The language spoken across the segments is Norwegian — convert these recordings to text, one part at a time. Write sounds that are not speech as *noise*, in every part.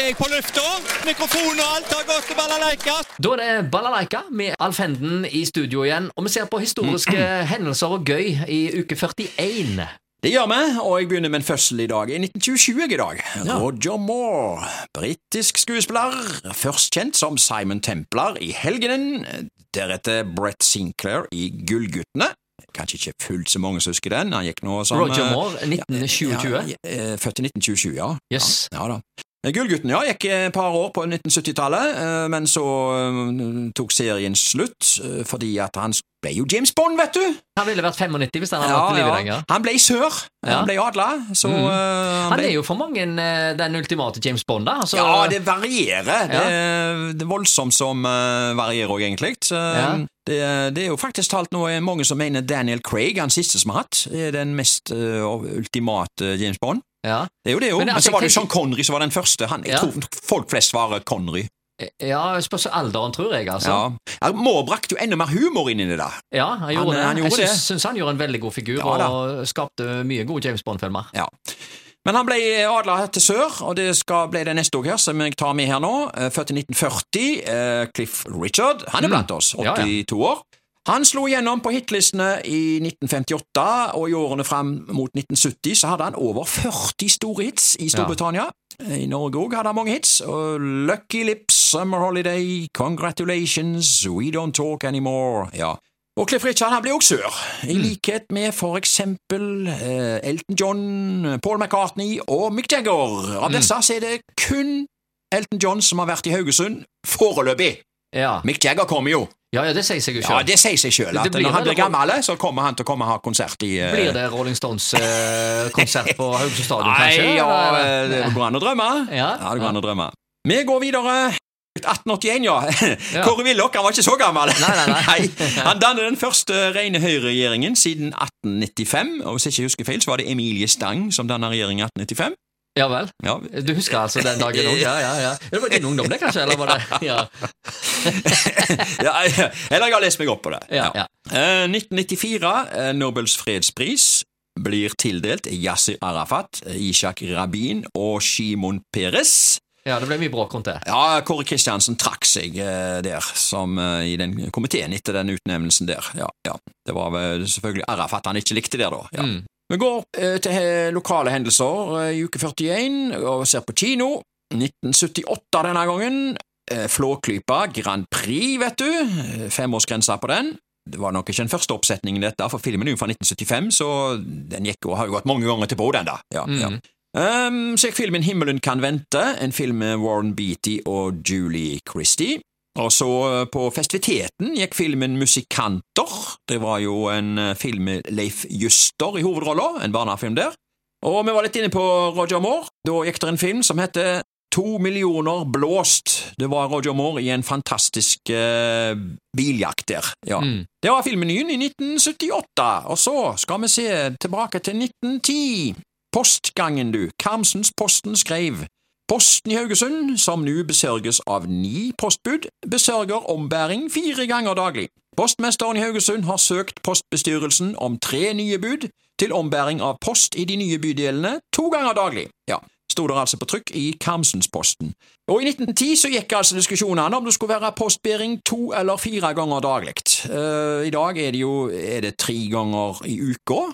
er jeg på lufta. Mikrofon og alt har gått til balalaika. Da er det Balalaika med Alf Henden i studio igjen, og vi ser på historiske *clears throat* hendelser og gøy i uke 41. Det gjør vi, og jeg begynner med en fødsel i dag. I 1927 i dag. Roger Moore, britisk skuespiller, først kjent som Simon Templar i Helgenen, deretter Brett Sinclair i Gullguttene. Kanskje ikke fullt så mange som husker den. Han gikk nå som Roger eh, Moore, 1927. Ja, ja, eh, født i 1927, ja. Yes. Ja, ja da. Eh, Gullgutten ja, gikk et par år på 1970-tallet, eh, men så eh, tok serien slutt fordi at han ble jo James Bond, vet du! Han ville vært 95 hvis han hadde vært i live lenger. Han ble sør. Ja. Han ble adla, så mm. Han ble... er jo for mange den ultimate James Bond, da. Altså, Ja, det varierer. Det, det er voldsomt som varierer òg, egentlig. Ja. det, det er jo faktisk talt nå mange som mener Daniel Craig, han siste som har hatt, er den mest uh, ultimate James Bond. Ja. Det er jo det, jo. Men Men, altså, så var det jeg Sean Connery som var den første. Han, jeg tror folk flest svarer Connery. ja spørs alderen, tror jeg, altså. Ja. Må Moore brakte jo enda mer humor inn i det da. Ja, han gjorde Han- det. han gjorde jeg syns, syns han gjorde en veldig god figur, Ja, og skapte mye gode James Bond-filmer. Ja. Men han ble adla til sør, og det skal bli det neste år her, som jeg tar med her nå. Eh, Født i 1940. eh, Cliff Richard. Han er Mm. blant oss. Ja, ja. 82 år. Han slo igjennom på hitlistene i 1958, og i årene fram mot 1970 så hadde han over 40 store hits i Storbritannia. I Norge òg hadde han mange hits. Og Lucky Lips, Summer Holiday, Congratulations, We Don't Talk Anymore. Ja. Og Cliff Richard han ble også sør, i likhet med for eksempel eh, Elton John, Paul McCartney og Mick Jagger. Av disse så er det kun Elton John som har vært i Haugesund foreløpig. Ja. Mick Jagger kommer jo. Ja, ja, det sier seg jo Ja, det sier seg sjøl. At når han blir gammel, så kommer han til å komme og ha konsert i uh... Blir det Rolling Stones-konsert på Haugesund stadion, Nei, ja, det går an å drømme. Ja. ja det går an å drømme. Vi går videre. 1881, ja. *laughs* Ja. Kåre Willoch var ikke så gammel. Nei, nei, *laughs* nei. Han dannet den første rene høyreregjeringen siden 1895. Og Hvis jeg ikke husker feil, så var det Emilie Stang som dannet regjering i 1895. Ja vel. Ja. Du husker altså den dagen òg? Ja, ja, ja. Det var din ungdom, det, kanskje? Eller var det *laughs* Ja. ja. Eller jeg har lest meg opp på det. Ja, ja. Eh, 1994, eh, Nobels fredspris blir tildelt Yasir Arafat, Ishak Rabin og Shimon Peres. ja, det ble mye bråk rundt det. Ja, Kåre Kristiansen trakk seg eh, der, som eh, i den komiteen etter den utnevnelsen der. Ja, ja. Det var vel selvfølgelig Arafat han ikke likte der, da. Ja. Mm. Vi går eh, til lokale hendelser eh, i uke 41 og ser på kino. 1978 denne gangen. Eh, Flåklypa Grand Prix, vet du. Eh, Femårsgrensa på den. Det var nok ikke den første oppsetningen, dette, for filmen er jo fra 1975, så den gikk og har jo gått mange ganger til bordet, den, da. Ja, Mm. ja. Um, så gikk filmen Himmelen kan vente, en film med Warren Beatty og Julie Christie. Og så eh, på festiviteten gikk filmen Musikanter. Det var jo en eh, film med Leif Juster i hovedrolla, en barnefilm der. Og vi var litt inne på Roger Moore. Da gikk det en film som heter To millioner blåst. Det var Roger Moore i en fantastisk eh, biljakt der. Ja. Mm. Det var filmmenyen i 1978, og så skal vi se tilbake til 1910. Postgangen, du. Karmsens-Posten skrev Posten i Haugesund, som nå besørges av ni postbud, besørger ombæring fire ganger daglig. Postmesteren i Haugesund har søkt postbestyrelsen om tre nye bud til ombæring av post i de nye bydelene to ganger daglig. Ja, sto det altså på trykk i Karmsensposten. Og i 1910 så gikk altså diskusjonene om det skulle være postbæring to eller fire ganger daglig. Uh, I dag er det jo er det tre ganger i uka.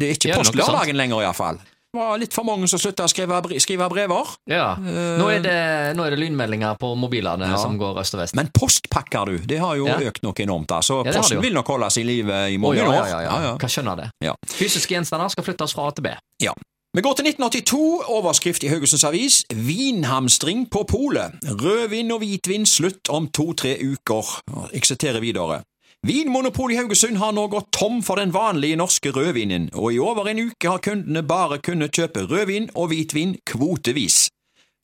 Det er ikke Ja, postlørdagen lenger, iallfall. Var litt for mange som slutta å skrive, skrive brever. Ja. Nå er, det, nå er det lynmeldinger på mobilene Ja. som går øst og vest. Men postpakker, du, det har jo Ja. økt noe enormt. da. Så Ja, posten vil nok holdes i live i mange ja, år. ja. Kan skjønne det. Ja. Fysiske gjenstander skal flyttes fra A til B. Ja. Vi går til 1982, overskrift i Haugesunds Avis, Vinhamstring på polet. Rødvin og hvitvin slutt om to-tre uker. Jeg siterer videre. Vinmonopolet i Haugesund har nå gått tom for den vanlige norske rødvinen, og i over en uke har kundene bare kunnet kjøpe rødvin og hvitvin kvotevis.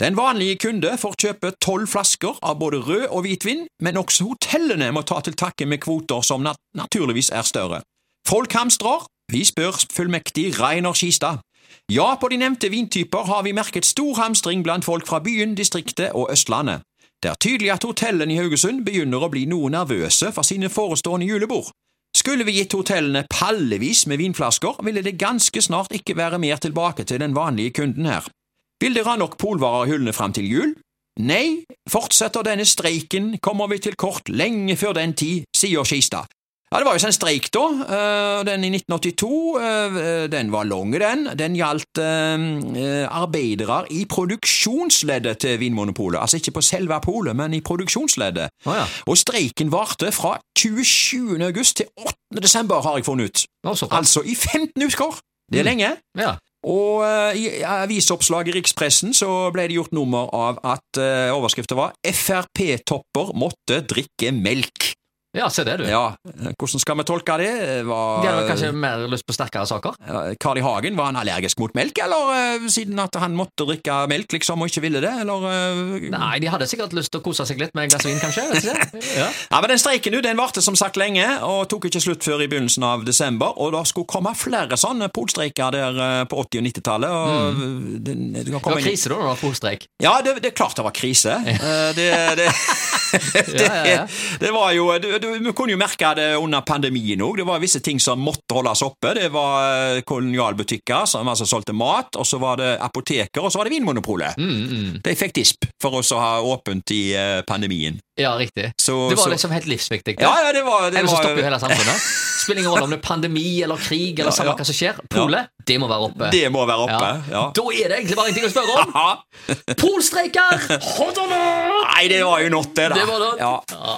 Den vanlige kunde får kjøpe tolv flasker av både rød og hvitvin, men også hotellene må ta til takke med kvoter som nat naturligvis er større. Folk hamstrer. Vi spør fullmektig Reiner Skistad. Ja, på de nevnte vintyper har vi merket stor hamstring blant folk fra byen, distriktet og Østlandet. Det er tydelig at hotellene i Haugesund begynner å bli noe nervøse for sine forestående julebord. Skulle vi gitt hotellene pallevis med vinflasker, ville det ganske snart ikke være mer tilbake til den vanlige kunden her. Vil dere ha nok polvarer i hyllene fram til jul? Nei, fortsetter denne streiken, kommer vi til kort lenge før den tid, sier Skistad. Ja, Det var jo en streik, da. eh, Den i 1982. eh, Den var lang, den. Den gjaldt eh, arbeidere i produksjonsleddet til Vinmonopolet. Altså ikke på selve polet, men i produksjonsleddet. Å ja. Og streiken varte fra 27. august til 8. desember, har jeg funnet ut. Å. Altså i 15 uker! Det er lenge. Ja. Og eh, i avisoppslag i rikspressen så ble det gjort nummer av at uh, overskriften var Frp-topper måtte drikke melk. Ja, se det, du. Ja, hvordan skal vi tolke det? Var, De hadde kanskje mer lyst på sterkere saker? Carl I. Hagen, var han allergisk mot melk, eller eh, siden at han måtte drikke melk liksom og ikke ville det, eller eh, Nei, de hadde sikkert lyst til å kose seg litt med et glass vin, kanskje. *laughs* Ja. Ja, men Den streiken du, den varte som sagt lenge, og tok ikke slutt før i begynnelsen av desember. Og det skulle komme flere sånne polstreiker der eh, på 80- og 90-tallet. og det, det, Det var krise da, det var polstreik. Ja, det, det er klart det var krise. *laughs* Det, *laughs* det, det, var jo Vi kunne jo merke det under pandemien òg. Det var visse ting som måtte holdes oppe. Det var eh, kolonialbutikker som altså solgte mat, og så var det apoteker, og så var det Vinmonopolet. Mm, mm. De fikk disp for oss å ha åpent i eh, pandemien. Ja, riktig. Så- det var så- liksom helt livsviktig. Ja, ja, det var, det Ellers var stopper jo hele samfunnet. *laughs* Spiller ingen rolle om det er pandemi eller krig eller Ja, samme ja. hva som skjer. Polet, det må være oppe. Det må være oppe. Ja. Da er det egentlig bare en ting å spørre om. Ja. Polstreiker! Hot or not? Nei, det var jo not, det, da. Det var not. Ja. Ja.